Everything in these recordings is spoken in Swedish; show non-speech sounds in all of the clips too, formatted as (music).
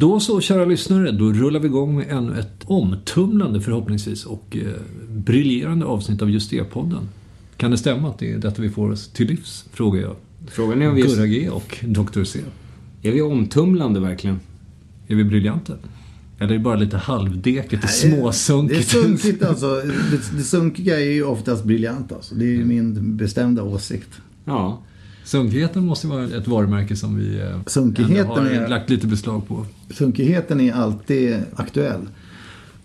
Då så, kära lyssnare, då rullar vi igång med ännu ett omtumlande förhoppningsvis och eh, briljerande avsnitt av Just det-podden. Kan det stämma att det är detta vi får oss till livs? Frågar jag. Frågan är om vi Gurra G och Dr. C. är vi omtumlande verkligen? Är vi briljanta? Eller är det bara lite halvdeket och Det är småsunkigt? sunkigt alltså. Det, det sunkiga är ju oftast briljant alltså. Det är ju min bestämda åsikt. Ja. Sunkigheten måste vara ett varumärke som vi eh, Sunkigheten har är- lagt lite beslag på. Sunkigheten är alltid aktuell.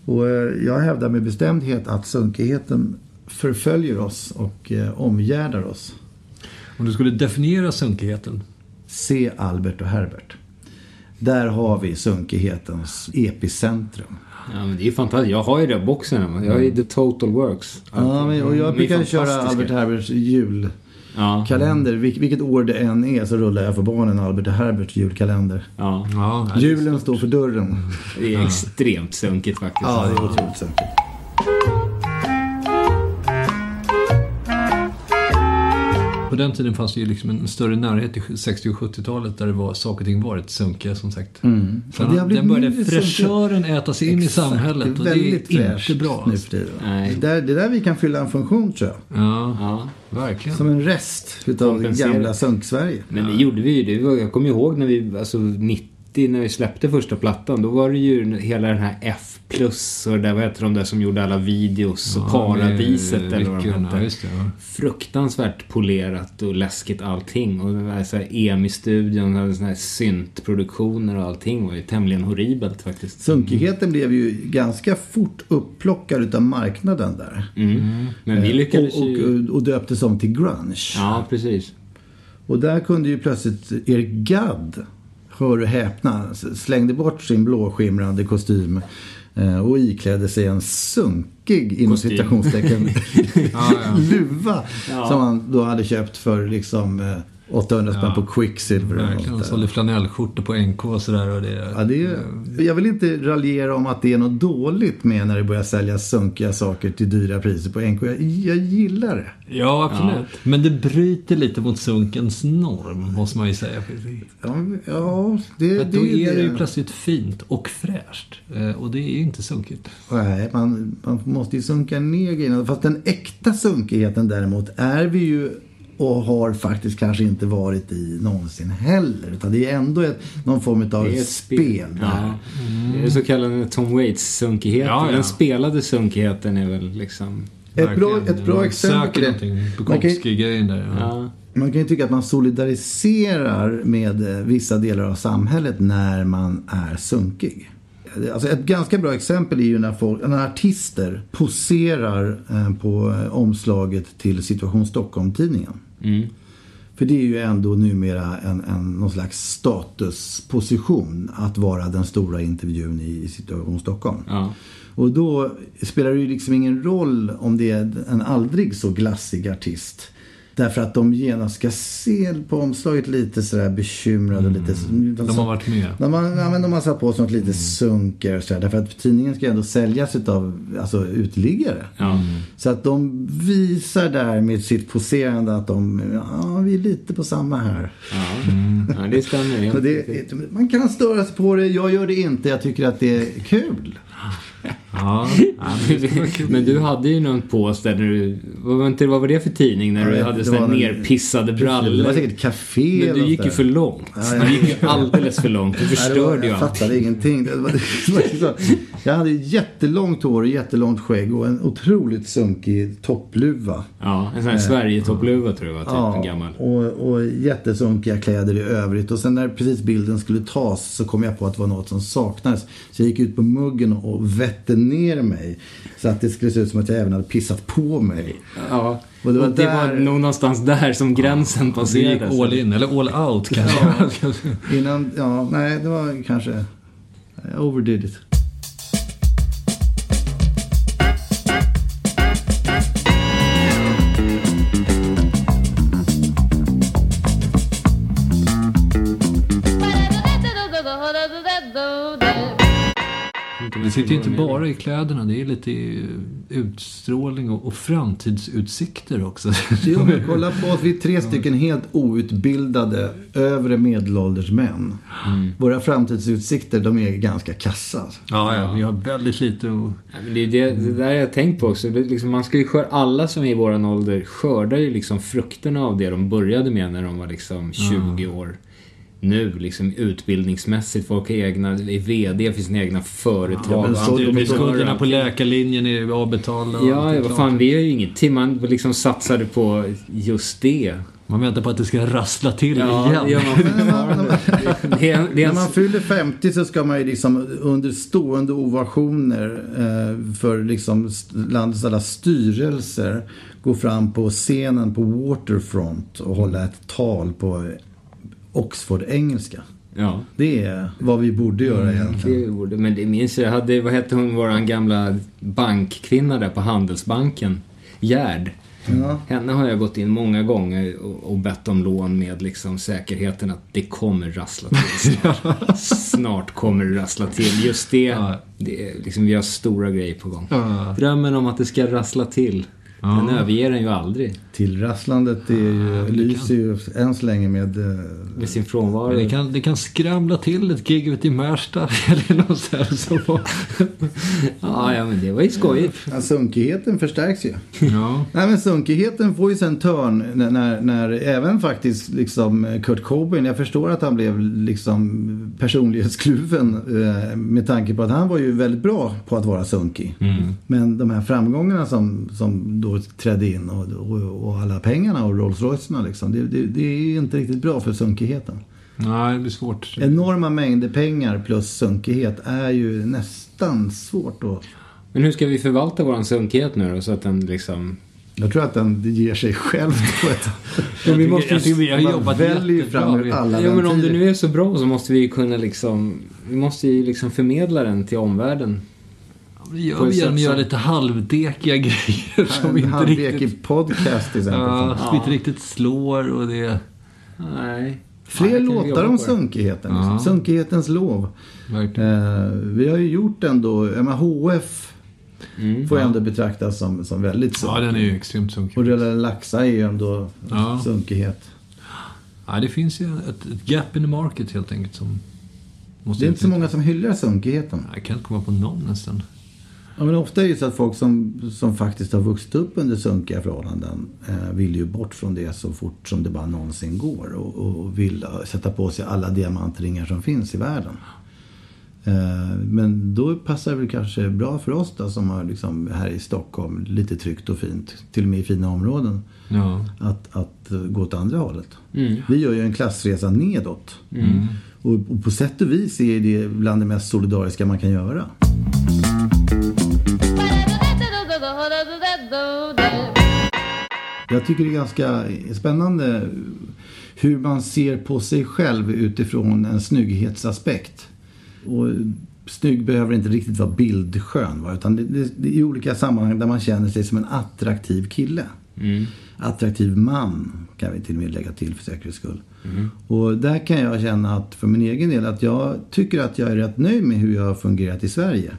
Och eh, jag hävdar med bestämdhet att sunkigheten förföljer oss och eh, omgärdar oss. Om du skulle definiera sunkigheten? Se Albert och Herbert. Där har vi sunkighetens epicentrum. ja, men det är fantastiskt. Jag har ju det boxen. Jag har ju The Total Works. Ja, men, och jag är brukar köra. Albert Herberts julkalender. Ja. Vil, vilket år det än är så rullar jag för barnen Albert Herberts julkalender. ja. Ja, Julen står för dörren. Det är extremt sunkigt faktiskt. Ja, det är otroligt sunkigt. På den tiden fanns det ju liksom en större närhet i 60 och 70-talet där det var saker och ting var rätt sunkiga som sagt. Mm. Sen Och det har blivit den började fräschören äta sig in i Exakt, samhället och det väldigt är inte bra. nu alltså. för tiden. Nej. Det, där, det där vi kan fylla en funktion tror jag. Ja, Ja. verkligen. Som en rest utav gamla sunk-Sverige. Men det gjorde vi ju. Jag kommer ihåg när vi, alltså 90 när vi släppte första plattan. Då var det ju hela den här F plus och det där, vad heter de där som gjorde alla videos och Ja, Paradiset med eller vad de hette. ja. Fruktansvärt polerat och läskigt allting. Och det var så här EMI-studion hade såna här syntproduktioner och allting var ju tämligen horribelt faktiskt. Sunkigheten blev ju ganska fort upplockad utav marknaden där. Mm. Men vi lyckades och, ju... och, och döptes om till grunge. Ja, precis. Och där kunde ju plötsligt Erik Gadd, hör och häpna, slängde bort sin blåskimrande kostym eh, och iklädde sig en sunkig, inom citationstecken, (laughs) ja. (laughs) luva. Ja. Som han då hade köpt för liksom eh, 800 spänn Ja. på Quicksilver. Verkligen. Och sålde flanellskjortor på NK och sådär. Och det, Ja, det är, jag vill inte raljera om att det är något dåligt med när det börjar säljas sunkiga saker till dyra priser på NK. Jag, jag gillar det. Ja, absolut. Men det bryter lite mot sunkens norm, måste man ju säga. Ja, ja det, Att det då är är det ju plötsligt fint och fräscht. Eh, Och det är ju inte sunkigt. Nej, man, man måste ju sunka ner grejerna. Fast den äkta sunkigheten däremot är vi ju och har faktiskt kanske inte varit i någonsin heller. Utan det är ändå ett, någon form av ett spel. där. Ja. Det är så kallade Tom Waits-sunkigheten. Ja, ja. Den spelade sunkigheten är väl liksom... Ett bra, ett bra exempel på söker det. någonting. Man kan, ju- Bukowski-grejen där. Ja. Ja. man kan ju tycka att man solidariserar med eh, vissa delar av samhället när man är sunkig. Alltså ett ganska bra exempel är ju när, folk, när artister poserar eh, på eh, omslaget till Situation Stockholm-tidningen. Mm. För det är ju ändå numera en, en, någon slags statusposition att vara den stora intervjun i Situation Stockholm. Ja. Och då spelar det ju liksom ingen roll om det är en aldrig så glassig artist. Därför att de genast ska se på omslaget lite sådär bekymrade. och Lite, De har varit med. de har, ja, men de har satt på sig något lite sunker och sådär. Därför att tidningen ska ändå säljas av alltså, uteliggare. Ja. Så att de visar där med sitt poserande att de, ja vi är lite på samma här. Ja. ja, det stämmer. Det, man kan störa sig på det, jag gör det inte. Jag tycker att det är kul. (laughs) Ja, men du hade ju någon pås där när du... Vad var, inte, vad var det för tidning? När du hade sådana nerpissade Det var brallor. säkert café Men du gick ju för långt. Du gick ju alldeles för långt. Du förstörde ju jag allt. fattade ingenting. Det var, (laughs) det var så, jag hade jättelångt hår och jättelångt skägg och en otroligt sunkig toppluva. Ja, en sån här Sverigetoppluva tror jag var, typ en gammal. och, och jättesunkiga kläder i övrigt. Och sen när precis bilden skulle tas så kom jag på att det var något som saknades. Så jag gick ut på muggen och vette ner mig. Så att det skulle se ut som att jag även hade pissat på mig. Ja, Och det var och det var där- nog någonstans där som gränsen gick passerades. all in, eller all out kanske. Innan, ja, nej, det var kanske... I overdid it. Sitter ju inte bara i kläderna, det är lite utstrålning och, och framtidsutsikter också. Jo, (laughs) men kolla på oss. Vi är tre stycken helt outbildade övre medelålders män. Våra framtidsutsikter, de är ganska kassa. Ja, ja, vi har väldigt lite och... Ja, men det är det, det där jag har tänkt på också. Det liksom, man ska ju skörda, alla som är i våran ålder skördar ju liksom frukterna av det de började med när de var liksom 20 år. Nu liksom utbildningsmässigt, folk har egna, är VD för sina egna företag. Ja, Skulderna på läkarlinjen är avbetalda. och Ja, är ja, vad fan, vi har ju ingenting. Man liksom satsade på just det. Man väntar på att det ska rassla till Ja, igen. gör man. (laughs) (laughs) Det är, det är När man fyller 50 så ska man ju liksom under stående ovationer eh, för liksom landets alla styrelser gå fram på scenen på Waterfront och hålla ett tal på Oxford-engelska. ja. Det är vad vi borde göra egentligen. Det gjorde, men det minns jag. hade, vad hette hon, våran gamla bankkvinna där på Handelsbanken? Gerd. Ja. Henne har jag gått in många gånger och, och bett om lån med liksom säkerheten att det kommer rassla till snart. (laughs) snart kommer det rassla till. Just det, Ja. det liksom, vi har stora grejer på gång. Ja. Drömmen om att det ska rassla till, den överger den ju aldrig Tillrasslandet är ju, lyser ju än så länge med... eh, med sin frånvaro. Det, kan, det kan skramla till ett gig ute i Märsta (laughs) eller något så här. Så. Ja, ja, men det var ju skojigt. Ja, sunkigheten förstärks ju. Ja. Nej men sunkigheten får ju sen törn när, när, när även faktiskt liksom Kurt Cobain, jag förstår att han blev liksom personlighetskluven eh, med tanke på att han var ju väldigt bra på att vara sunkig. Men de här framgångarna som, som då trädde in och, och, och alla pengarna och Rolls Roycerna liksom, det, det, det är inte riktigt bra för sunkigheten. Nej, det blir svårt. Enorma mängder pengar plus sunkighet är ju nästan svårt att Men hur ska vi förvalta våran sunkighet nu då, så att den liksom... jag tror att den ger sig själv på ett... (laughs) Men vi måste ju- vi har jobbat väljer fram ur alla Ja, men om det nu är så bra så måste vi ju kunna liksom... Vi måste ju liksom förmedla den till omvärlden. Det gör På ett vi genom att sätt göra som- lite halvdekiga (laughs) grejer som En inte riktigt, podcast till exempel. ja, som inte riktigt slår och det... Nej. Fler Ja, vi låtar om sunkigheten. Liksom. Ja. Sunkighetens lov. Eh, vi har ju gjort ändå, jag menar, HF får ju ändå betraktas som, som väldigt sunkig. Ja, den är ju extremt sunkig. Och Röda Laxa är ju ändå Ja. sunkighet. Ja, det finns ju ett, ett gap in the market helt enkelt som... Måste Det är inte så många som hyllar sunkigheten. Jag kan inte komma på någon nästan. Ja, men ofta är det så att folk som, som faktiskt har vuxit upp under sunkiga förhållanden eh, vill ju bort från det så fort som det bara någonsin går. Och, och vill sätta på sig alla diamantringar som finns i världen. Eh, men då passar det väl kanske bra för oss då som har liksom här i Stockholm lite tryggt och fint. Till och med i fina områden. Ja. Att, att gå åt andra hållet. Mm. Vi gör ju en klassresa nedåt. Och, och på sätt och vis är det bland det mest solidariska man kan göra. Jag tycker det är ganska spännande hur man ser på sig själv utifrån en snygghetsaspekt. Och snygg behöver inte riktigt vara bildskön. Va? Utan det, det, det är i olika sammanhang där man känner sig som en attraktiv kille. Attraktiv man kan vi till och med lägga till för säkerhets skull. Och där kan jag känna att för min egen del att jag tycker att jag är rätt nöjd med hur jag har fungerat i Sverige.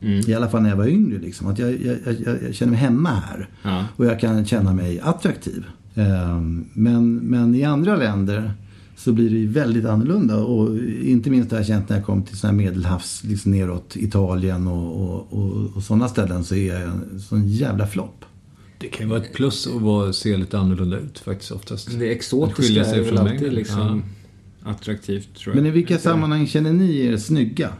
I alla fall när jag var yngre. Liksom. Att jag, jag, jag, jag känner mig hemma här. Ja. Och jag kan känna mig attraktiv. Ehm, Men, men i andra länder så blir det ju väldigt annorlunda. Och inte minst det har jag känt när jag kom till här medelhavs, liksom neråt Italien och, och, och, och sådana ställen så är jag en sån jävla flopp. Det kan ju vara ett plus att vara, se lite annorlunda ut faktiskt oftast. Det Att exotiska skilja sig är väl alltid liksom attraktivt tror jag. Men i vilka sammanhang känner ni er snygga?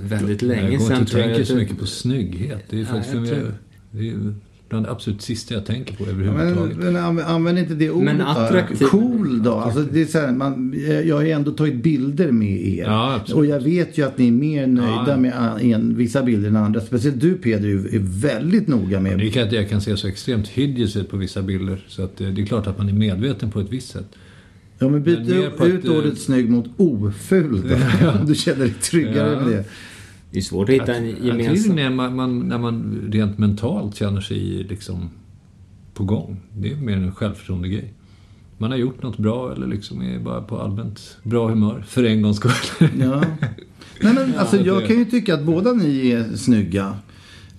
Väldigt Jag länge går sedan inte och tror jag. tänker så jag- mycket på snygghet. Det är faktiskt jag för mig, tror- det är bland det absolut sista jag tänker på Men, överhuvudtaget. men anv- använd inte det ordet Men attraktiv- Cool då. Alltså, det är så här, man, jag har ju ändå tagit bilder med er. Ja, och jag vet ju att ni är mer nöjda Ja. med a- en, vissa bilder än andra. Speciellt du Peder är är väldigt noga med. Det är kan att jag kan se så extremt hideous ut på vissa bilder. Så att eh, det är klart att man är medveten på ett visst sätt. Ja, men byt ut eh, ordet snygg mot oful då. (laughs) Om (laughs) du känner dig tryggare Ja. med det. Det är svårt att hitta en Jag gemensam... när man, man, när man rent mentalt känner sig liksom på gång. Det är mer en självförtroende-grej. Man har gjort något bra eller liksom är bara på allmänt bra humör för en gångs skull. Ja. Nej, men, (laughs) alltså, det- jag kan ju tycka att båda ni är snygga.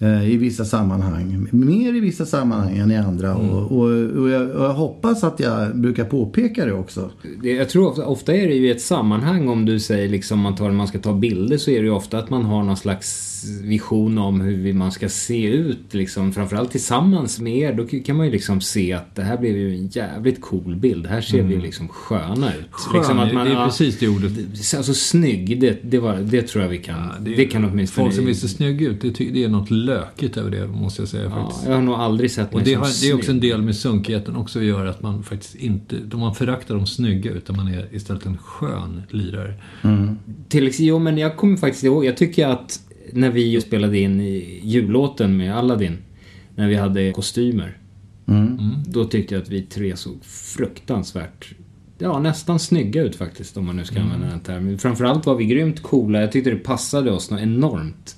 Eh, I vissa sammanhang. Mer i vissa sammanhang än i andra. Mm. Och, och, och, jag, och jag hoppas att jag brukar påpeka det också. Jag tror ofta, ofta är det ju i ett sammanhang om du säger liksom man, tar, man ska ta bilder så är det ju ofta att man har någon slags vision om hur man ska se ut liksom. Framförallt tillsammans med er. Då kan man ju liksom se att det här blev ju en jävligt cool bild. Här ser vi liksom sköna ut. Mm. Skön, liksom att man, det är ja, precis det ordet. Alltså snygg, det, det, var, det tror jag vi kan. det, kan åtminstone... Folk som vill se snygga ut, det, det är något lökigt över det måste jag säga Ja, faktiskt. jag har nog aldrig sett mig Och det, har, det är också en del med sunkigheten också att göra att man faktiskt inte, då man föraktar de snygga utan man är istället en skön lirare. Till, ex- jo, men jag kommer faktiskt ihåg. Jag tycker att när vi ju spelade in i jullåten med Aladdin. När vi hade kostymer. Då tyckte jag att vi tre såg fruktansvärt, ja nästan snygga ut faktiskt om man nu ska använda den termen. Framförallt var vi grymt coola. Jag tyckte det passade oss något enormt.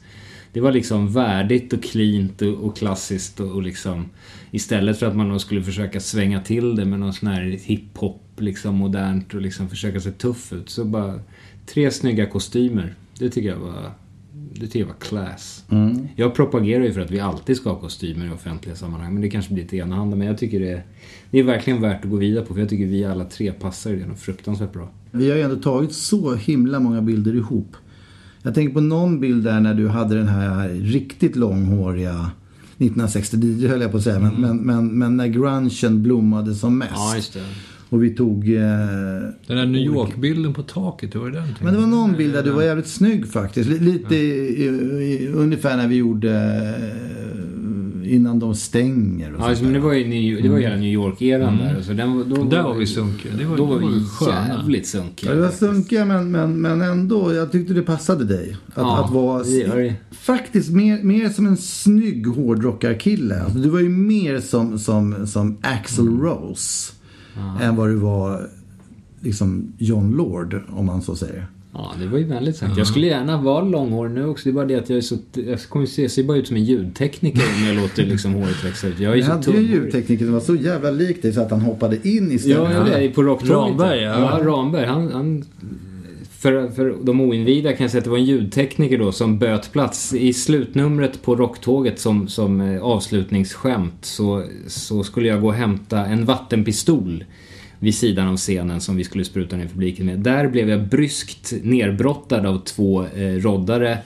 Det var liksom värdigt och cleant och, och klassiskt och, och liksom Istället för att man då skulle försöka svänga till det med någon sån här hiphop liksom modernt och liksom försöka se tuff ut. Så bara tre snygga kostymer. Det tycker jag var det tycker jag var class. Jag propagerar ju för att vi alltid ska ha kostymer i offentliga sammanhang. Men det kanske blir ett enahanda. Men jag tycker det är, det är verkligen värt att gå vidare på. För jag tycker vi alla tre passar i det något fruktansvärt bra. Vi har ju ändå tagit så himla många bilder ihop. Jag tänker på någon bild där när du hade den här riktigt långhåriga 1969 höll jag på att säga. Men, men, men, men när grungen blommade som mest. det. Och vi tog... Eh, Den där New York-bilden på taket, hur var det den? men det var någon bild där du var jävligt snygg faktiskt. Li- Lite i, i, ungefär när vi gjorde eh, innan de stänger och Ja, just, men det var ju New, det var hela New York-eran där. Så den, då, Där var vi sunkiga. Det var- då var vi vi sköna. jävligt sunkiga. Ja, det var sunkiga men, men, men ändå, jag tyckte det passade dig. Att, Ja, att vara det faktiskt mer, mer som en snygg hårdrockarkille. Alltså, du var ju mer som, som, som Axl Mm. Rose. Än vad du var liksom John Lord, om man så säger. Ja, det var ju väldigt sagt. Jag skulle gärna vara långhårig nu också. Det är bara det att jag är så... Jag kommer se, ser bara ut som en ljudtekniker om jag låter liksom håret växa ut. Jag är Vi så hade ju ljudtekniker som var så jävla lik dig så att han hoppade in istället. Ja, ja, det är på Rocktåget. Ramberg, ja. ja. Ramberg. Han, han, för, för de oinvigda kan jag säga att det var en ljudtekniker då som böt plats. I slutnumret på Rocktåget som, som eh, avslutningsskämt så, så skulle jag gå och hämta en vattenpistol vid sidan av scenen som vi skulle spruta ner publiken med. Där blev jag bryskt nerbrottad av två eh, roddare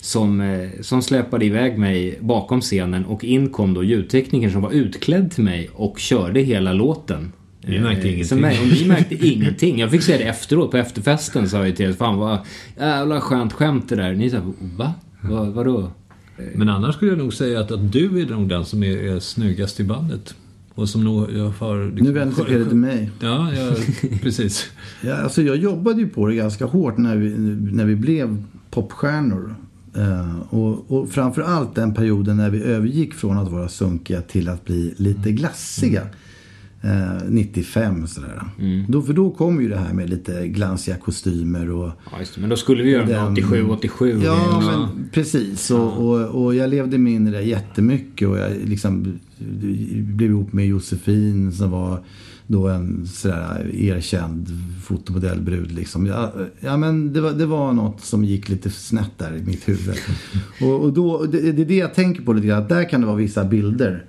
som, eh, som släpade iväg mig bakom scenen och in kom då ljudteknikern som var utklädd till mig och körde hela låten. Vi märkte Eh, ingenting. Så mig, och vi märkte ingenting. Jag fick säga det efteråt, på efterfesten sa jag till er, fan vad jävla skönt skämt det där. Ni sa, va? va vadå? Men annars skulle jag nog säga att, att du är nog den som är, är snyggast i bandet. Och som nog jag har... Liksom, Nu vänder sig Peder till mig. Ja, ja (laughs) precis. Ja, alltså jag jobbade ju på det ganska hårt när vi, när vi blev popstjärnor. Eh, och, och framför allt den perioden när vi övergick från att vara sunkiga till att bli lite glassiga. Eh, 95 sådär. Då, för då kom ju det här med lite glansiga kostymer och Ja, just det. Men då skulle vi göra Den- den... 87, 87. Ja, men precis. Och, och, och jag levde mig in i det jättemycket. Och jag liksom blev ihop med Josefin som var då en sådär erkänd fotomodellbrud. Liksom. Ja, ja, men det var, det var något som gick lite snett där i mitt huvud. (laughs) och, och då, det, det är det jag tänker på lite grann. Där kan det vara vissa bilder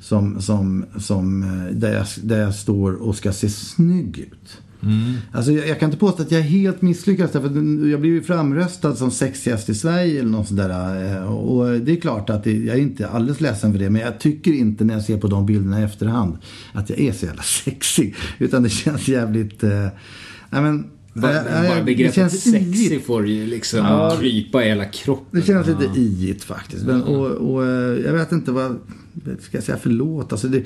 som, som, som, eh, där, jag, där jag står och ska se snygg ut. Alltså, jag, jag kan inte påstå att jag är helt misslyckats. Därför jag blev ju framröstad som sexigast i Sverige eller något sånt där. eh, Och det är klart att det, jag är inte alldeles ledsen för det. Men jag tycker inte när jag ser på de bilderna i efterhand att jag är så jävla (laughs) sexig. Utan det känns jävligt... Eh, nej men, Bara, eh, bara det begreppet känns sexy iigt. får ju liksom Ja. krypa i hela kroppen. Det känns lite iigt faktiskt. Men, och, och jag vet inte vad... Ska jag säga förlåt? Alltså det,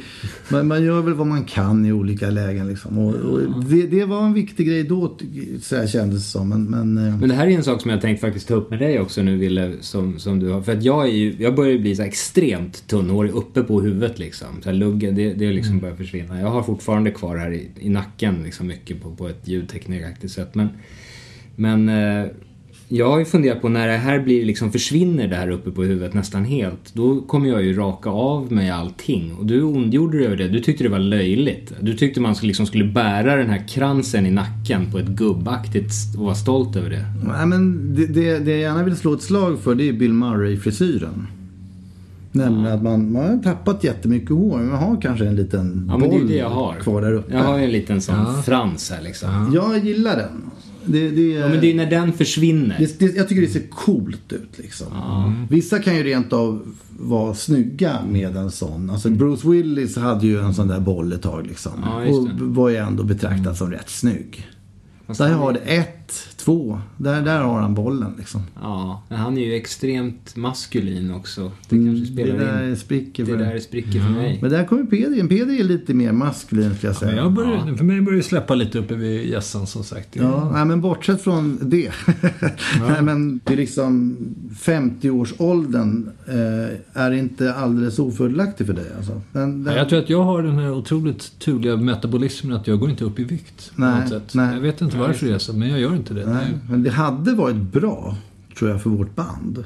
man, man gör väl vad man kan i olika lägen. Liksom. Och, och det, det var en viktig grej då, så här kändes det som. Men, men, eh, Men det här är en sak som jag tänkt faktiskt ta upp med dig också nu Ville, som, som du har. För att jag är ju, jag börjar ju bli så extremt tunnhårig uppe på huvudet liksom. Så här luggen, det, det liksom börjar försvinna. Jag har fortfarande kvar här i, i nacken liksom mycket på, på ett ljudteknikaktigt sätt. Men, men eh, jag har ju funderat på när det här blir liksom försvinner det här uppe på huvudet nästan helt. Då kommer jag ju raka av mig allting. Och du ondgjorde dig över det. Du tyckte det var löjligt. Du tyckte man skulle, liksom skulle bära den här kransen i nacken på ett gubbaktigt och vara stolt över det. nej, men det, det, det jag gärna vill slå ett slag för det är Bill Murray-frisyren. Nämligen att man, man har tappat jättemycket hår. Men man har kanske en liten Ja det boll det jag har. kvar där uppe. Jag har ju en liten sån frans här liksom. Jag gillar den. Det, det, Ja men det är när den försvinner. det, det, jag tycker det ser coolt ut liksom. Vissa kan ju rent av vara snygga med en sån. Alltså Bruce Willis hade ju en sån där boll ett tag liksom. Ja, och var ju ändå betraktad som rätt snygg. Där har är- det ett, två. Där, där har han bollen liksom. Ja, men han är ju extremt maskulin också. Det kanske Det spelar där in. spricker Det för där spricker för mig. Men där kommer Peder in. Peder är lite mer maskulin skulle jag säga. Men jag börjar, För mig börjar det släppa lite uppe vid hjässan som sagt. Ja, nej, men bortsett från det. (laughs) nej, men det är liksom 50-årsåldern eh, är inte alldeles ofördelaktig för dig. Alltså. Men, Ja, Jag tror att jag har den här otroligt turliga metabolismen att jag går inte upp i vikt. På Nej, något sätt. nej. Jag vet inte varför det är så, men jag gör inte det. Nej, men det hade varit bra, tror jag, för vårt band.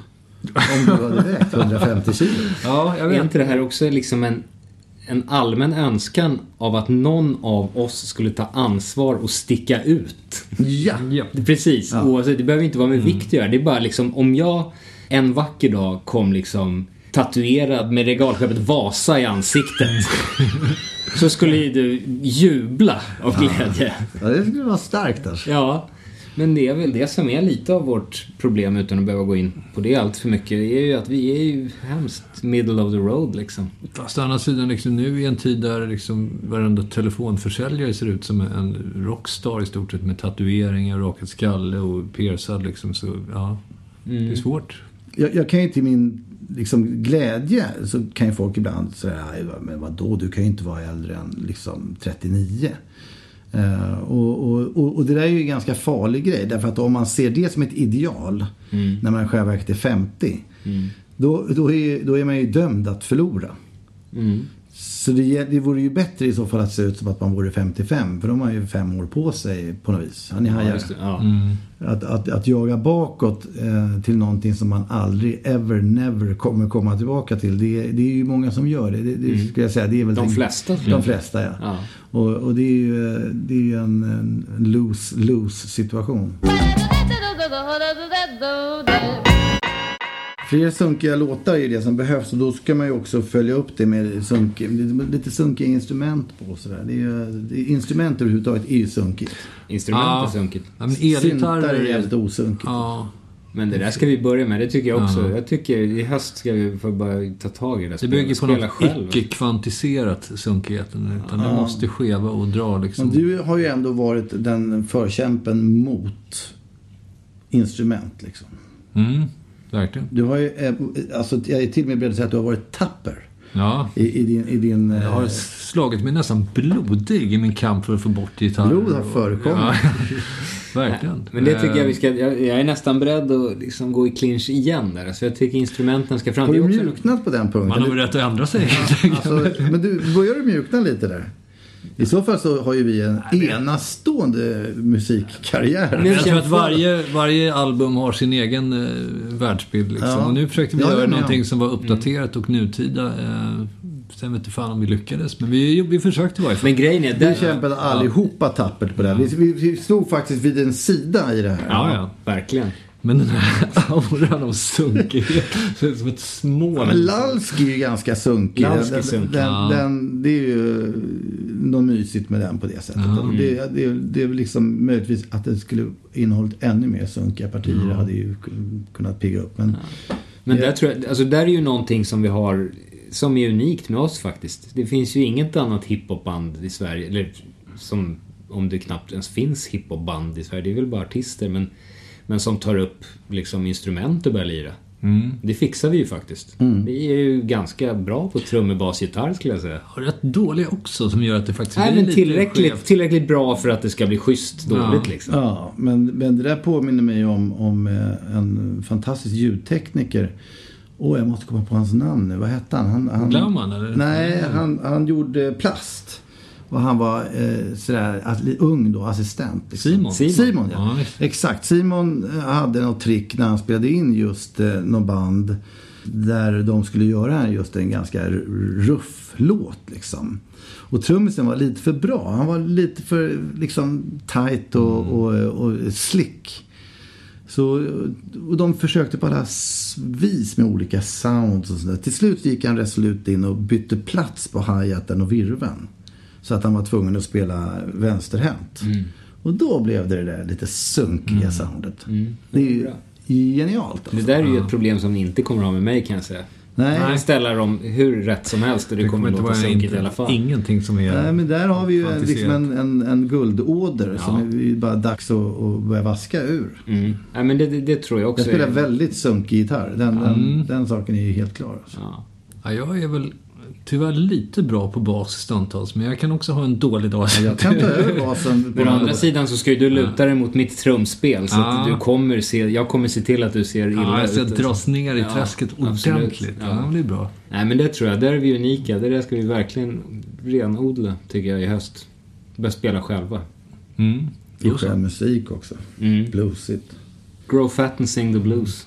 Om du hade vägt 150 kilo. Ja, jag Är vet. inte det här också liksom en, en allmän önskan av att någon av oss skulle ta ansvar och sticka ut? Ja. Ja. Precis, oavsett. Det behöver inte vara med Mm. vikt att göra. Det är bara liksom om jag en vacker dag kom liksom tatuerad med regalskeppet Vasa i ansiktet. (laughs) så skulle ju du jubla av glädje. ja, det skulle vara starkt alltså. Ja, men det är väl det som är lite av vårt problem utan att behöva gå in på det allt för mycket. Det är ju att vi är ju hemskt middle of the road liksom. Fast å andra sidan, liksom, nu i en tid där liksom, varenda telefonförsäljare ser ut som en rockstar i stort sett med tatueringar, rakad skalle och piercad liksom. Så ja, det är svårt. Jag, jag kan ju till min liksom, glädje så kan ju folk ibland säga "Aj, vad- men vadå, du kan ju inte vara äldre än liksom 39. Eh, och, och, och, det där är ju en ganska farlig grej. Därför att om man ser det som ett ideal när man själva är 50. Då, då, är, då är man ju dömd att förlora. Så det, det vore ju bättre i så fall att se ut som att man vore 55. För då har man ju fem år på sig på något vis. Ja, ni hajar. Det, ja. Att, att, att jaga bakåt eh, till någonting som man aldrig, ever, never kommer komma tillbaka till. Det, är- det är ju många som gör det. Det, det skulle jag säga. Det är väl De den- flesta, De flesta, ja. Ja. Och, och det är ju, det är ju en, en lose-lose situation. (laughs) Fler sunkiga låtar är ju det som behövs och då ska man ju också följa upp det med sunk, lite sunkiga instrument på och sådär. Det är ju, är, instrument överhuvudtaget är ju sunkigt. Instrument är Ja. sunkigt. Ja, men Syntar är jävligt osunkigt. Ja, Men det där ska vi börja med, det tycker jag också. Ja. Jag tycker i höst ska vi få börja ta tag i det. det bygger på något icke-kvantiserat sunkigheten. Utan det måste skeva och dra liksom. Men du har ju ändå varit den förkämpen mot instrument liksom. Mm, verkligen. Du har ju, eh, alltså jag är till och med beredd att säga att du har varit tapper Ja. i, i din... I din Jag har eh, slagit mig nästan blodig i min kamp för att få bort gitarrer. Blod har förekommit. Ja, (laughs) verkligen. Men det tycker jag vi ska, jag, jag är nästan beredd att liksom gå i clinch igen där. Så jag tycker instrumenten ska fram. har du mjuknat på den punkten? Man har väl rätt att ändra sig. Alltså, men du, börjar du mjukna lite där? I så fall så har ju vi en enastående musikkarriär. Jag tror att varje, varje album har sin egen eh, världsbild. Liksom. Ja. Och nu försökte vi Ja, göra någonting om. som var uppdaterat och nutida. Eh, sen vet inte fan om vi lyckades. Men vi, vi försökte i varje fall. Men grejen är... Vi Där, kämpade allihopa tappert på det. här. Vi, vi, vi stod faktiskt vid en sida i det här. Ja, ja. verkligen. Men den här (laughs) auran av sunkighet. Som ett små... Ja, men Lalski är ju ganska sunkig. Lalski den, sunkig, den, ja. den, det är ju något mysigt med den på det sättet. Och Det, det, det är liksom möjligtvis att det skulle innehållit ännu mer sunkiga partier. hade ju kunnat pigga upp. Men Men Ja. där tror jag, alltså där är ju någonting som vi har som är unikt med oss faktiskt. Det finns ju inget annat hiphopband i Sverige, eller som om det knappt ens finns hiphopband i Sverige. Det är väl bara artister, men, men som tar upp liksom instrument och börjar lira. Det fixar vi ju faktiskt. Vi är ju ganska bra på trummor, bas, gitarr skulle jag säga. Och rätt dåliga också som gör att det faktiskt Nej, blir men lite tillräckligt, skevt. tillräckligt bra för att det ska bli schysst dåligt Ja. liksom. Ja, men, men det där påminner mig om, om eh, en fantastisk ljudtekniker. Åh, jag måste komma på hans namn nu. Vad hette han? han, han Glaumann, eller? Nej, han, han gjorde plast. Och han var eh, sådär ung då, assistent. Liksom. Simon. Simon, Simon. ja. Ja. Exakt. Simon eh, hade något trick när han spelade in just eh, något band. Där de skulle göra just en ganska ruff låt liksom. Och trummisen var lite för bra. Han var lite för liksom tight och, och, och slick. Så, och de försökte på alla vis med olika sounds och sådär. Till slut gick han resolut in och bytte plats på hi-haten och virveln. Så att han var tvungen att spela vänsterhänt. Och då blev det det där lite sunkiga soundet. Det är ju Bra. genialt Det alltså. där är ju ett problem som ni inte kommer ha med mig kan jag säga. Nej. Jag kan ställa dem hur rätt som helst och det, Det kommer inte låta vara sunkigt inte, i alla fall. Ingenting som är... Nej, men där har vi ju en, liksom en, en, en guldåder som är bara dags att, att börja vaska ur. Mm. Nej, men det, det, det tror jag Jag också. spelar är- väldigt sunkig gitarr. Den, den, den saken är ju helt klar. Alltså. Ja. Ja, jag är väl tyvärr lite bra på bas stundtals, men jag kan också ha en dålig dag. Jag kan ta (laughs) över basen. å andra sidan så ska ju du luta dig mot mitt trumspel så Ja. att du kommer se, jag kommer se till att du ser illa Ja, jag ska ut. dras ner i Ja, träsket ordentligt. Ja. Ja. det blir bra. Nej men det tror jag, där är vi unika. Det där ska vi verkligen renodla tycker jag i höst. Börja spela själva. Mm. I skön musik också. Mm. Bluesigt. Grow fat and sing the blues.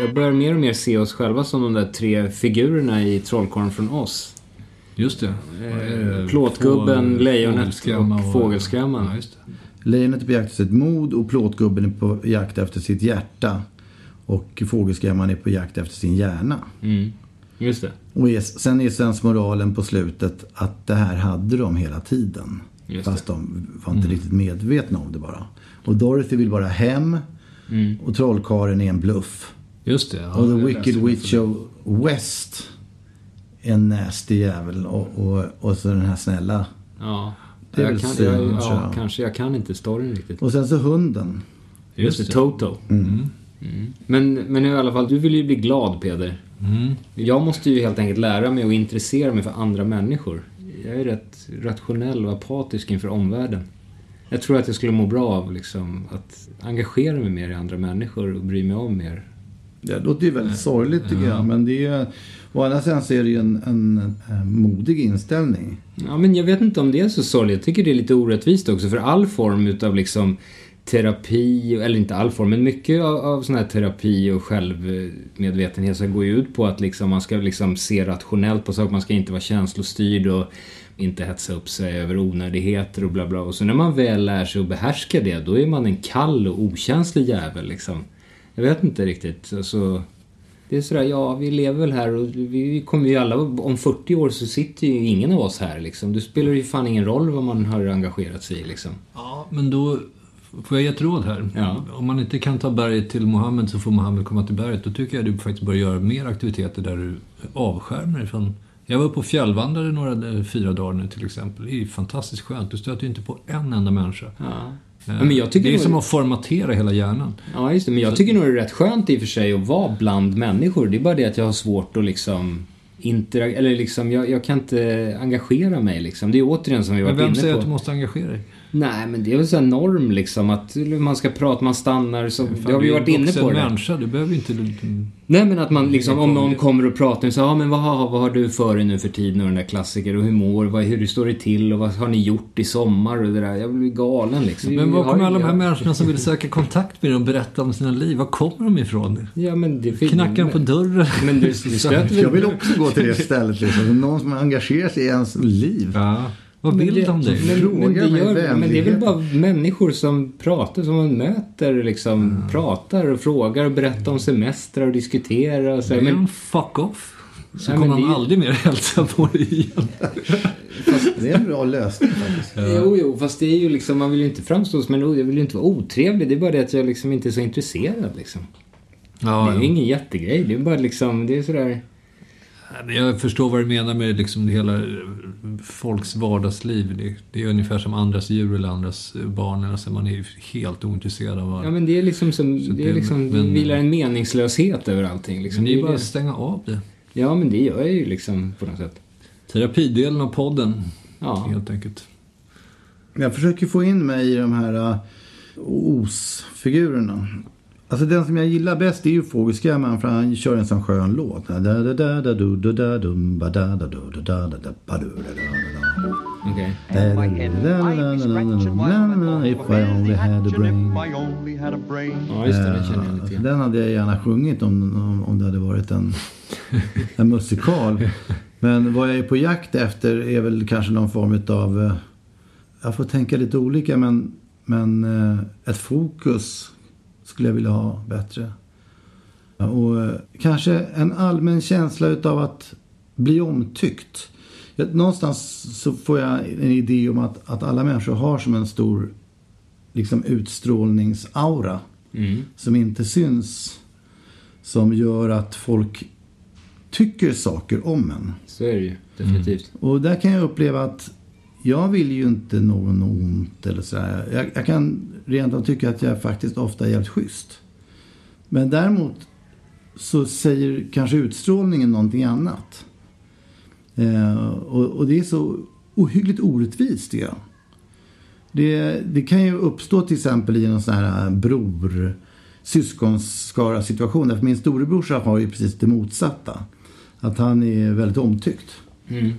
Jag börjar mer och mer se oss själva som de där tre figurerna i Trollkarlen från oss. Just det. Eh, Plåtgubben, Få- lejonet fågelskrämma och fågelskrämman. Ja, just det. Lejonet är på jakt efter sitt mod och plåtgubben är på jakt efter sitt hjärta. Och fågelskrämman är på jakt efter sin hjärna. Mm. Just det. Och är, sen är sensmoralen på slutet att det här hade de hela tiden. Just Fast de var inte riktigt medvetna om det bara. Och Dorothy vill bara hem. Och trollkaren är en bluff. Just det. ja, och The Wicked Witch of West är en nasty jävel. Och, och, och så den här snälla. Ja. Det är jag väl kan, synd, jag, ja, jag. kanske. Jag kan inte storyn riktigt. Och sen så hunden. Just det, Toto. Mm. Men, men i alla fall, du vill ju bli glad Peder. Jag måste ju helt enkelt lära mig och intressera mig för andra människor. Jag är rätt rationell och apatisk inför omvärlden. Jag tror att jag skulle må bra av liksom, att engagera mig mer i andra människor och bry mig om mer. Det låter ju väldigt sorgligt tycker jag. Men det är ju Å andra sidan så är det ju en, en, en modig inställning. Ja, men jag vet inte om det är så sorgligt. Jag tycker det är lite orättvist också. För all form utav liksom terapi, eller inte all form, men mycket av, av sån här terapi och självmedvetenhet så går ju ut på att liksom, man ska liksom se rationellt på saker. Man ska inte vara känslostyrd och inte hetsa upp sig över onödigheter och bla bla. Och så när man väl lär sig att behärska det, då är man en kall och okänslig jävel liksom. Jag vet inte riktigt. Alltså, det är sådär, ja vi lever väl här och vi kommer ju alla, om 40 år så sitter ju ingen av oss här liksom. Det spelar ju fan ingen roll vad man har engagerat sig i liksom. Ja, men då får jag ge ett råd här. Ja. Om man inte kan ta berget till Mohammed så får Mohammed komma till berget. Då tycker jag du faktiskt bör göra mer aktiviteter där du avskärmar dig från... Jag var på fjällvandrare några, fyra dagar nu till exempel. Det är ju fantastiskt skönt. Du stöter ju inte på en enda människa. Ja. Eh, men jag tycker det är nog- som att formatera hela hjärnan. Ja, just det. Men jag tycker nog det är rätt skönt i och för sig att vara bland människor. Det är bara det att jag har svårt att liksom interagera, eller liksom jag, jag kan inte engagera mig liksom. Det är återigen som vi Men varit vem säger inne att på. du måste engagera dig? Nej, men det är väl så norm liksom att man ska prata, man stannar, så, Fan, det har vi du är varit inne på det. människa, du behöver inte... Nej men att man liksom, om någon kommer och pratar och säger ja men vad har, vad har du för dig nu för tiden och den där klassiker och hur mår, vad, hur står det till och vad har ni gjort i sommar och det där. Jag blir galen liksom. Men var kommer ju- alla de här människorna som vill (laughs) söka kontakt med dig och berätta om sina liv? Var kommer de ifrån? Ja men det Knackar de på dörren? Men du, du stöter Jag vill också gå till det stället. Liksom. Någon som engagerar sig i ens liv. Ja. Vad Men vill det- de dig? Men, men, det gör, men det är väl bara människor som pratar, som man möter liksom. Mm. Pratar och frågar och berättar om semestrar och diskuterar och så. Men Men, fuck off. Så Ja, kommer det han ju- aldrig mer hälsa på dig igen. (laughs) Det är en bra lösning faktiskt. Jo, jo, fast det är ju liksom, man vill ju inte framstå som en, jag vill ju inte vara otrevlig. Det är bara det att jag liksom inte är så intresserad liksom. Ja, det är ju ingen jättegrej. Det är bara liksom, det är sådär. Jag förstår vad du menar med liksom det hela folks vardagsliv. Det, det är ungefär som andras djur eller andras barn. Alltså man är ju helt ointresserad av vad... Ja men det är liksom som, det är det- liksom, men- vilar en meningslöshet över allting liksom. Men det är ju bara att stänga av det. Ja men det gör jag ju liksom på något sätt. Terapidelen av podden, Ja. helt enkelt. Jag försöker få in mig i de här uh, os-figurerna. Alltså den som jag gillar bäst är ju Fågelskrämman för han kör en sån skön låt. If I only had a brain. Ja just det, den känner jag lite Eh, igen. Den hade jag gärna sjungit om, om, om det hade varit en, en musikal. Men vad jag är på jakt efter är väl kanske någon form av... Jag får tänka lite olika men, men eh, ett fokus skulle jag vilja ha bättre. Och eh, kanske en allmän känsla utav att bli omtyckt. Någonstans så får jag en idé om att, att alla människor har som en stor liksom utstrålningsaura Mm. som inte syns. Som gör att folk tycker saker om en. Så är det ju, definitivt. Och där kan jag uppleva att jag vill ju inte någon ont eller sådär. Jag, jag kan rent av tycka att jag faktiskt ofta är jävligt schysst. Men däremot så säger kanske utstrålningen någonting annat. Eh, och, och det är så ohyggligt orättvist tycker jag. Det, det kan ju uppstå till exempel i en sån här eh, bror syskonskara situation. Därför min storebrorsa har ju precis det motsatta. Att han är väldigt omtyckt. Mm.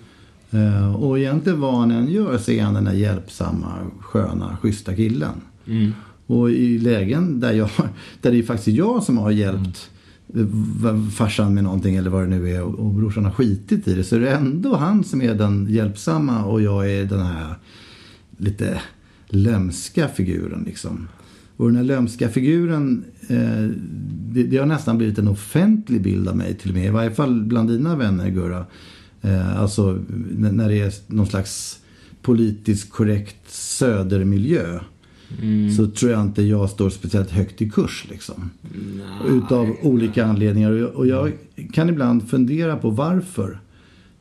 Eh, och egentligen vad han än gör så är han den där hjälpsamma, sköna, schyssta killen. Mm. Och i lägen där, jag, där det är faktiskt jag som har hjälpt mm. farsan med någonting eller vad det nu är och, och brorsan har skitit i det så är det ändå han som är den hjälpsamma och jag är den här lite lömska figuren liksom. Och den här lömska figuren, eh, det, det har nästan blivit en offentlig bild av mig till och med. I varje fall bland dina vänner Gurra. Eh, alltså när det är någon slags politiskt korrekt södermiljö. Så tror jag inte jag står speciellt högt i kurs liksom. Utav olika anledningar. Och jag, och jag kan ibland fundera på varför.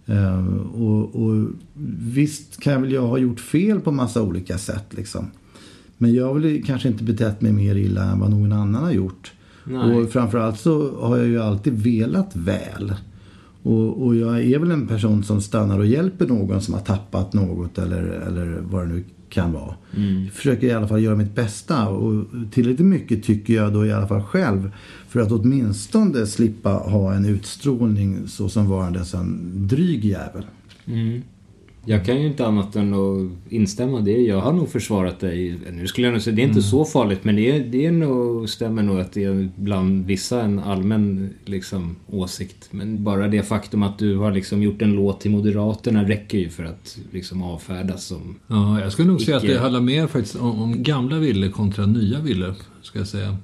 Eh, och, och visst kan väl jag ha gjort fel på massa olika sätt liksom. Men jag har väl kanske inte betett mig mer illa än vad någon annan har gjort. Nej. Och framförallt så har jag ju alltid velat väl. Och, och jag är väl en person som stannar och hjälper någon som har tappat något eller, eller vad det nu kan vara. Mm. Jag försöker i alla fall göra mitt bästa och tillräckligt mycket tycker jag då i alla fall själv för att åtminstone slippa ha en utstrålning så som varandes en dryg jävel. Mm. Jag kan ju inte annat än att instämma. Det jag har nog försvarat dig. Nu skulle jag nog säga, det är inte så farligt men det, är, det är nog, stämmer nog att det är bland vissa en allmän liksom, åsikt. Men bara det faktum att du har liksom gjort en låt till Moderaterna räcker ju för att liksom avfärdas som... Ja, jag skulle nog säga att Icke- det handlar mer faktiskt om, om gamla villor kontra nya villor, ska jag säga.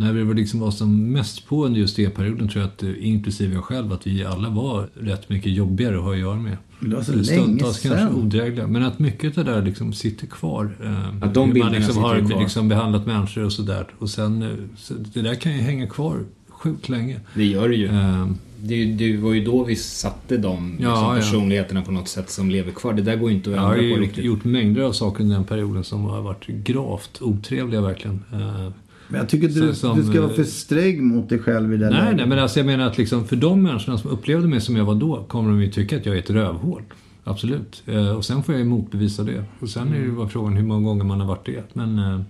När vi var liksom var som mest på under just det perioden tror jag att, eh, inklusive jag själv, att vi alla var rätt mycket jobbigare att ha att göra med. Det var så länge Stundtals kanske sedan. odrägliga, men att mycket av det där liksom sitter kvar. Eh, Att de bilderna man liksom har kvar. liksom behandlat människor och sådär. Och sen, eh, så det där kan ju hänga kvar sjukt länge. Det gör det ju. Eh, Det, det var ju då vi satte de liksom, Ja, ja. personligheterna på något sätt som lever kvar. Det där går ju inte att Jag har ändra ju på gjort, riktigt. gjort mängder av saker under den perioden som har varit gravt otrevliga verkligen. Eh, Men jag tycker Så- du, som, du ska vara eh, för sträng mot dig själv i det Nej, nej, men alltså jag menar att liksom för de människorna som upplevde mig som jag var då kommer de ju tycka att jag är ett rövhål. Absolut. Eh, och sen får jag ju motbevisa det. Och sen är det ju bara frågan hur många gånger man har varit det. Men eh,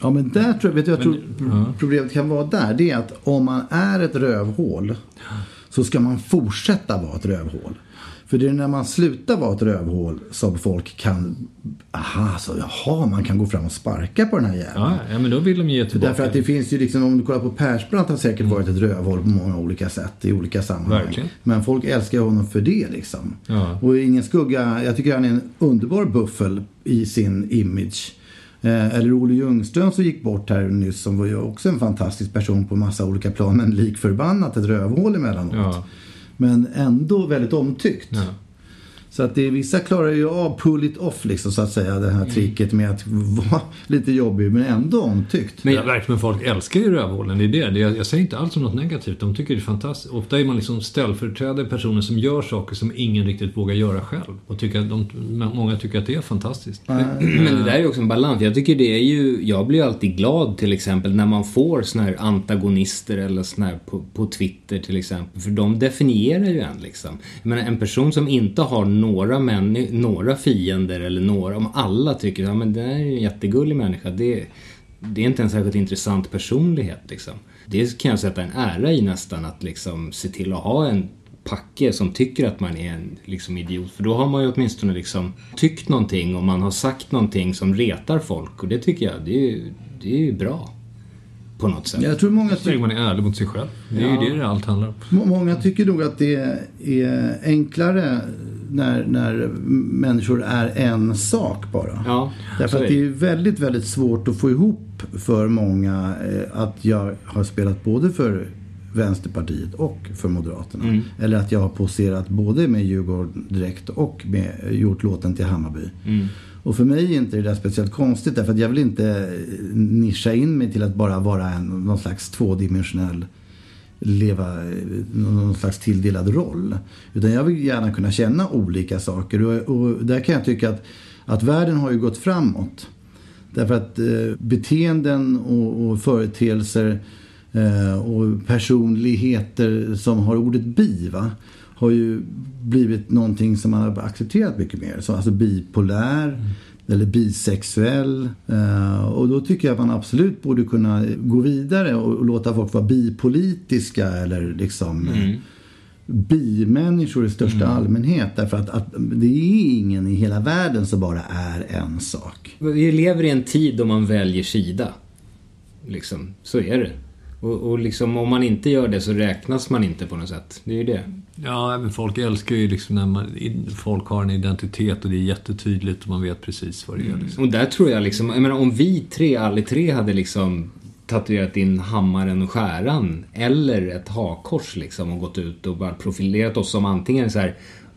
Ja men där tror jag, vet du, jag tror ja. problemet kan vara där. Det är att om man är ett rövhål så ska man fortsätta vara ett rövhål. För det är när man slutar vara ett rövhål som folk kan, aha, så jaha, man kan gå fram och sparka på den här jäveln. ja, men då vill de ge tillbaka. Därför att det finns ju liksom, om du kollar på Persbrandt har säkert varit ett rövhål på många olika sätt i olika sammanhang. Verkligen. Men folk älskar honom för det liksom. Ja. Och ingen skugga, jag tycker han är en underbar buffel i sin image. Eh, eller Olle Ljungström som gick bort här nyss som var ju också en fantastisk person på massa olika plan. Men lik förbannat ett rövhål emellanåt. Ja. Men ändå väldigt omtyckt. Ja. Så att det vissa klarar ju av pull it off liksom så att säga. Det här tricket med att vara (laughs) lite jobbig men ändå omtyckt. Men, verkligen, men folk älskar ju rövhålen. Det är det. det jag, jag säger inte alls om något negativt. De tycker det är fantastiskt. Ofta är man liksom ställföreträdare personer som gör saker som ingen riktigt vågar göra själv. Och tycker att de, många tycker att det är fantastiskt. Men det där är ju också en balans. Jag tycker det är ju, jag blir alltid glad till exempel när man får såna här antagonister eller såna här på, på Twitter till exempel. För de definierar ju en liksom. Jag menar en person som inte har några, männi- några fiender eller några, om alla tycker att ja, men det är ju en jättegullig människa. Det, det är inte en särskilt intressant personlighet liksom. Det kan jag sätta en ära i nästan att liksom se till att ha en packe som tycker att man är en liksom, idiot. För då har man ju åtminstone liksom tyckt någonting och man har sagt någonting som retar folk. Och det tycker jag, det är ju, det är ju bra. På något sätt. Jag tror många Så länge man är ärlig mot sig själv. Det är Ja. ju det det allt handlar om. Må- Många tycker nog att det är enklare när, när människor är en sak bara. Ja, Därför att det är väldigt, väldigt svårt att få ihop för många eh, att jag har spelat både för Vänsterpartiet och för Moderaterna. Mm. Eller att jag har poserat både med Djurgården direkt och med, gjort låten till Hammarby. Mm. Och för mig är inte det där speciellt konstigt därför att jag vill inte nischa in mig till att bara vara en, någon slags tvådimensionell leva eh, någon slags tilldelad roll. Utan jag vill gärna kunna känna olika saker. Och, och där kan jag tycka att, att världen har ju gått framåt. Därför att eh, beteenden och, och företeelser eh, och personligheter som har ordet bi va, har ju blivit någonting som man har accepterat mycket mer. Så, alltså bipolär eller bisexuell. Eh, och då tycker jag att man absolut borde kunna gå vidare och, låta folk vara bipolitiska eller liksom eh, bimänniskor i största allmänhet. Därför att, att det är ingen i hela världen som bara är en sak. Vi lever i en tid då man väljer sida. Liksom, så är det. Och, och liksom om man inte gör det så räknas man inte på något sätt. Det är ju det. Ja, men folk älskar ju liksom när man, folk har en identitet och det är jättetydligt och man vet precis vad det är. Liksom. Och där tror jag liksom, jag menar om vi tre, alla tre hade liksom tatuerat in hammaren och skäran eller ett hakkors liksom och gått ut och bara profilerat oss som antingen så här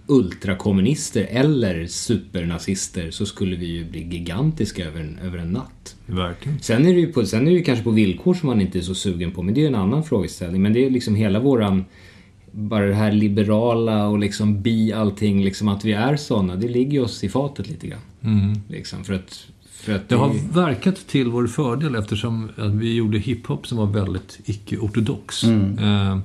ultrakommunister eller supernazister så skulle vi ju bli gigantiska över en, över en natt. Verkligen. Sen är, det ju på, sen är det ju kanske på villkor som man inte är så sugen på, men det är ju en annan frågeställning. Men det är liksom hela våran, bara det här liberala och liksom bi allting, liksom att vi är såna, det ligger ju oss i fatet lite grann. Liksom, för att, för att Det har verkat till vår fördel eftersom att vi gjorde hiphop som var väldigt icke-ortodox eh,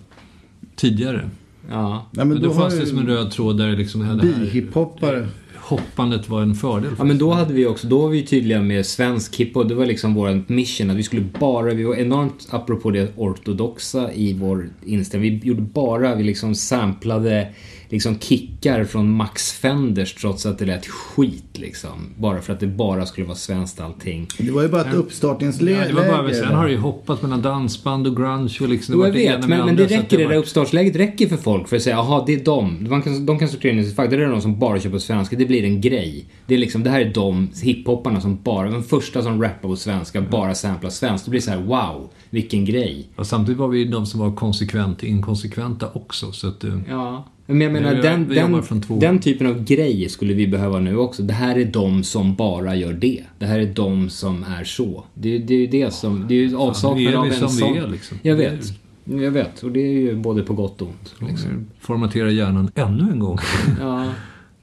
tidigare. Ja. Ja, Men då, har fanns det som en röd tråd där liksom det här Bihiphopare. hoppandet var en fördel. Ja men då hade vi också, då var vi tydliga med svensk hiphop. Det var liksom vår mission att vi skulle bara, vi var enormt apropå det ortodoxa i vår inställning. Vi gjorde bara, vi liksom samplade liksom kickar från Max Fenders trots att det lät skit liksom. Bara för att det bara skulle vara svenskt allting. Det var ju bara ett uppstartningsläge. Ja, det var bara, sen har det ju hoppat mellan dansband och grunge och liksom... Jo, jag det vet, men, men andra, det räcker, det var- där uppstartsläget räcker för folk för att säga jaha, det är dem. De kan, de kan sortera in i sitt fack. Det är de som bara kör på svenska. Det blir en grej. Det är liksom, det här är de hiphopparna som bara, den första som rappar på svenska, bara samplar svenskt. Det blir så här, wow, vilken grej. Och samtidigt var vi ju de som var konsekvent inkonsekventa också. Så att, eh, Ja. Men jag menar, Vi- den, vi den, från två- den typen av grej skulle vi behöva nu också. Det här är de som bara gör det. Det här är de som är så. Det, det är ju det som, det är ju avsaknad nu är av vi en som vi sån. är, liksom. Jag vet. Jag vet. Och det är ju både på gott och ont. Liksom. formatera hjärnan ännu en gång. (laughs) Ja.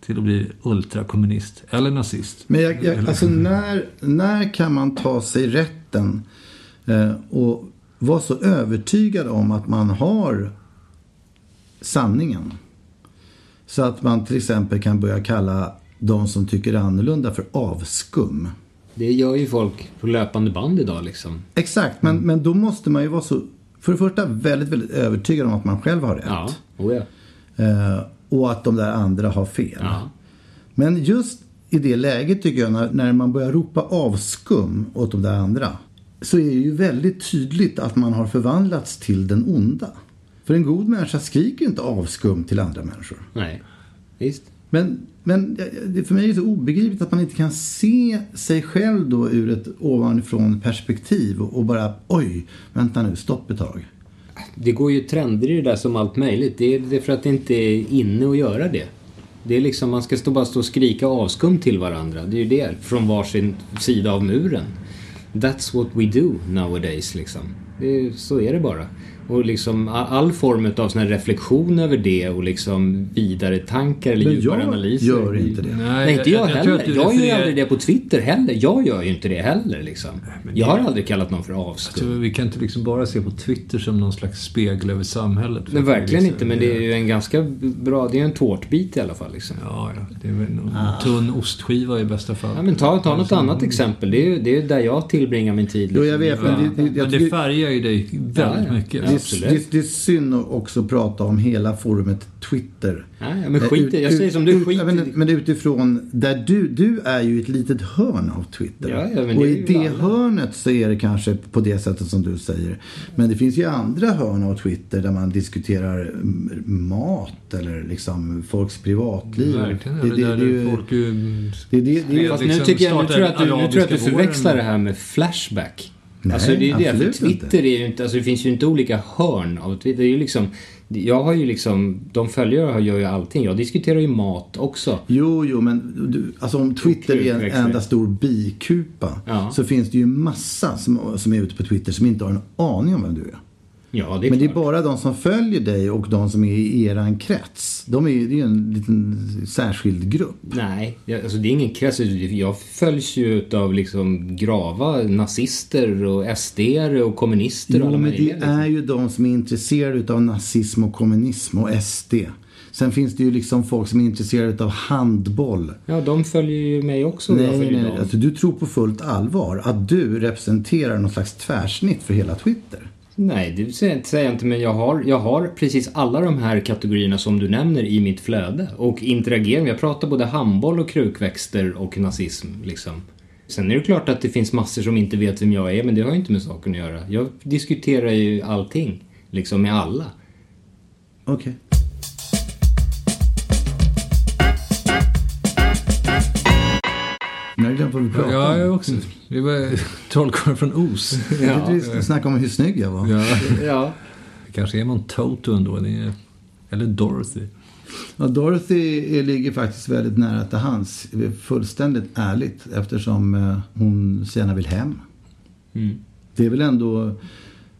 till att bli ultrakommunist. Eller nazist. Men jag, jag, alltså när, när kan man ta sig rätten eh, och vara så övertygad om att man har sanningen? Så att man till exempel kan börja kalla de som tycker annorlunda för avskum. Det gör ju folk på löpande band idag liksom. Exakt, men, men då måste man ju vara så, för det första väldigt, väldigt övertygad om att man själv har rätt. Ja, oh ja. Eh, och att de där andra har fel. Ja. Men just i det läget tycker jag när, när man börjar ropa avskum åt de där andra. Så är det ju väldigt tydligt att man har förvandlats till den onda. För en god människa skriker ju inte avskum till andra människor. Nej, visst. Men, men det för mig är det så obegripligt att man inte kan se sig själv då ur ett ovanifrån perspektiv och, bara oj, vänta nu, stopp ett tag. Det går ju trender i det där som allt möjligt. Det är, det är för att det inte är inne att göra det. Det är liksom, man ska stå, bara stå och skrika avskum till varandra. Det är ju det, från varsin sida av muren. That's what we do nowadays liksom. Det så är det bara. Och liksom all, form av sån här reflektion över det och liksom vidare tankar eller djupare jag analyser. gör inte det. Nej, inte jag, jag tror heller. du jag gör ju aldrig det på Twitter heller. Jag gör ju inte det heller liksom. Jag har aldrig kallat någon för avskum. Så vi kan inte liksom bara se på Twitter som någon slags spegel över samhället. Men verkligen inte, men det är ju en ganska bra, det är en tårtbit i alla fall liksom. Ja, ja. Det är väl en tunn ostskiva i bästa fall. Ja, men ta, ta något annat exempel. Det är ju det är ju där jag tillbringar min tid. Jo, liksom. jag vet, men det, det, jag Men det färgar ju dig väldigt Ja, ja. mycket. Absolut. det, det är synd att också prata om hela forumet Twitter. Ja, men skit i- jag säger som du, skit ja, men, men utifrån där du, du är ju ett litet hörn av Twitter. Ja, ja, men och det är i det alla. hörnet så är det kanske på det sättet som du säger. Men det finns ju andra hörn av Twitter där man diskuterar mat eller liksom folks privatliv. Verkligen. Det, Det, det, där det, är ju- folk ju... det, det, det, det, Fast nu tycker jag, nu tror jag att du, nu tror jag att du arabiska förväxlar det här med Flashback. Nej, alltså det är ju det, för Twitter inte. är ju inte, alltså det finns ju inte olika hörn av Twitter. Det är ju liksom, jag har ju liksom, de följare jag gör ju allting. Jag diskuterar ju mat också. Jo, jo, men du, alltså om Twitter är en enda stor bikupa Ja. så finns det ju massa som, som är ute på Twitter som inte har en aning om vem du är. Ja, det är Men det är bara de som följer dig och de som är i eran krets. De är, det är ju en liten särskild grupp. Nej, jag- alltså det är ingen krets. Jag följs ju av liksom grava nazister och sd och kommunister och Jo, alla men det möjliga. liksom. är ju de som är intresserade av nazism och kommunism och SD. Sen finns det ju liksom folk som är intresserade av handboll. Ja, de följer ju mig också. och Nej, nej, nej. Alltså, du tror på fullt allvar att du representerar någon slags tvärsnitt för hela Twitter. Nej, det säger jag- inte, men jag har, jag har precis alla de här kategorierna som du nämner i mitt flöde. Och interagerar, jag pratar både handboll och krukväxter och nazism liksom. Sen är det klart att det finns massor som inte vet vem jag är, men det har ju inte med saken att göra. Jag diskuterar ju allting, liksom med alla. Okej. Okay. Glömt vad vi pratade Ja, om. jag också. Det var (laughs) trollkarlen från Os. Ja. Du snackade om hur snygg jag var. Ja. Ja. Kanske är man Toto ändå. Det är, eller Dorothy. Ja, Dorothy ligger faktiskt väldigt nära till hans. Fullständigt ärligt. Eftersom eh, hon så gärna vill hem. Mm. Det är väl ändå,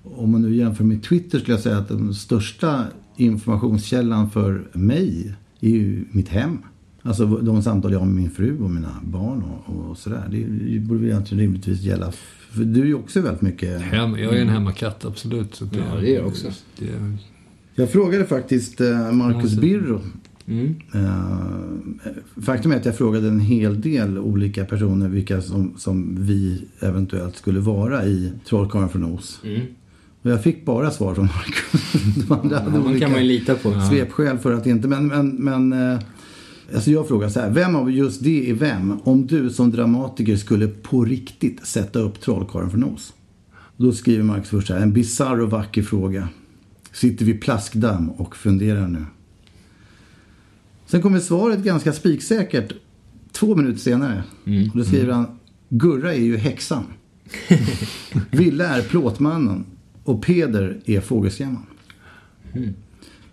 om man nu jämför med Twitter skulle jag säga att den största informationskällan för mig är ju mitt hem. Alltså de samtal jag har med min fru och mina barn och, och sådär. Det, det borde väl egentligen rimligtvis gälla. För du är ju också väldigt mycket... Hem, jag är en hemmakatt, absolut. Så Ja, det är jag också. Det, Jag frågade faktiskt eh, Marcus Birro Eh, faktum är att jag frågade en hel del olika personer vilka som, som vi eventuellt skulle vara i Trollkarlen från Oz. Och jag fick bara svar från Marcus. (laughs) De andra hade man olika kan man ju lita på. svepskäl för att inte. Men, men, men eh, alltså jag frågar så här. Vem av just det är vem? Om du som dramatiker skulle på riktigt sätta upp Trollkarlen från Oz. Då skriver Marcus först så här. En bisarr och vacker fråga. Sitter vid plaskdamm och funderar nu. Sen kommer svaret ganska spiksäkert två minuter senare. Och då skriver han Gurra är ju häxan. (laughs) Ville är plåtmannen. Och Peder är fågelskrämman.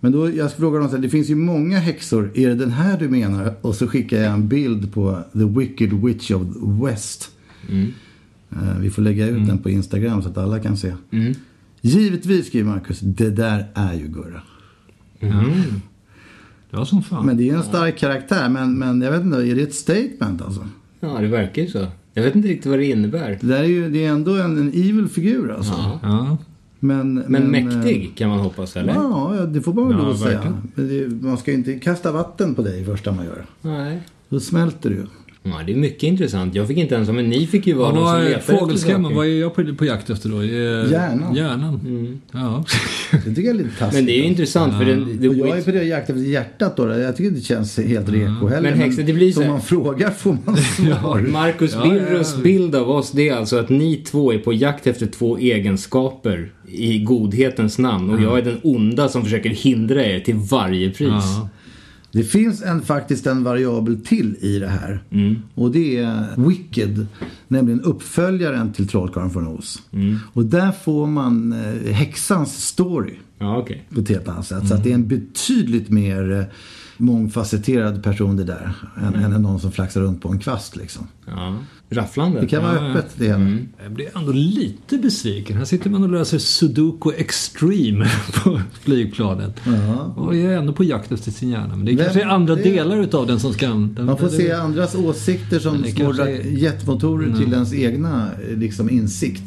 Men då, jag frågar dem så här, det finns ju många häxor. Är det den här du menar? Och så skickar jag en bild på The Wicked Witch of the West. Eh, vi får lägga ut den på Instagram så att alla kan se. Givetvis, skriver Marcus, det där är ju Gurra. Ja, som fan. Men det är ju en stark karaktär. Men, men jag vet inte, är det ett statement alltså? Ja, det verkar ju så. Jag vet inte riktigt vad det innebär. Det där är ju det är ändå en, en evil figur alltså. Ja. Men, Men, eh, mäktig kan man hoppas, eller? Ja, det får man väl Ja, säga. Men man ska ju inte kasta vatten på dig första man gör. Nej. Då smälter du ju. Ja, det är mycket intressant. Jag fick inte ens, men ni fick ju vara Vad de som letade efter fågelskrämman? Vad är jag på, på jakt efter då? Eh, Hjärnan. Hjärnan. Ja. (laughs) Det tycker jag är lite taskigt. Men det är ju intressant för den, Och jag är på det jakt efter hjärtat då. Jag tycker det känns helt reko heller. Men häxan, det blir så Som man frågar får man (laughs) svar. Marcus Ja, ja, ja. Birros bild av oss det är alltså att ni två är på jakt efter två egenskaper i godhetens namn och jag är den onda som försöker hindra er till varje pris. Det finns en, faktiskt en variabel till i det här. Mm. Och det är Wicked. Nämligen uppföljaren till Trollkarlen från Oz. Mm. Och där får man eh, häxans story. Ja, okej. på ett helt annat sätt. Så att det är en betydligt mer eh, mångfacetterad person det där. Än, än någon som flaxar runt på en kvast liksom. Ja. Rafflande. Det kan vara Ja, ja. öppet det hela. Jag blir ändå lite besviken. Här sitter man och löser Sudoku Extreme (laughs) på flygplanet. Ja. Och är ändå på jakt efter sin hjärna. Men det Vem- kanske är andra det- delar utav den som ska... Den, Man får det- se andras åsikter som det är- jetmotorer till ens egna liksom, insikt.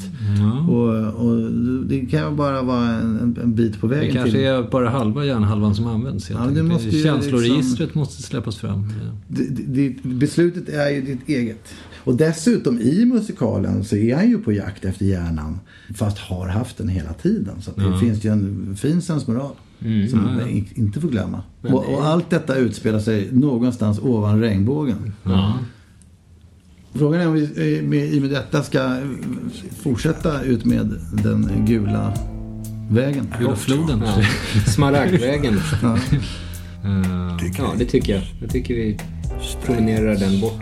Och, och det kan ju bara vara en, en bit på Det vägen kanske till. är bara halva hjärnhalvan som används. Ja, det måste ju Känsloregistret liksom- måste släppas fram. Det, det, beslutet är ju ditt eget. Och dessutom i musikalen så är han ju på jakt efter hjärnan. Fast har haft den hela tiden. Så det finns ju en fin sensmoral. som man in- inte får glömma. Och, och allt detta utspelar sig någonstans ovan regnbågen. Frågan är om vi eh, med, i och med detta ska eh, fortsätta ut med den gula vägen. Gula floden. Ja. (laughs) Smaragdvägen. Ja. Eh, Ja, det tycker jag. Jag tycker vi promenerar den bort.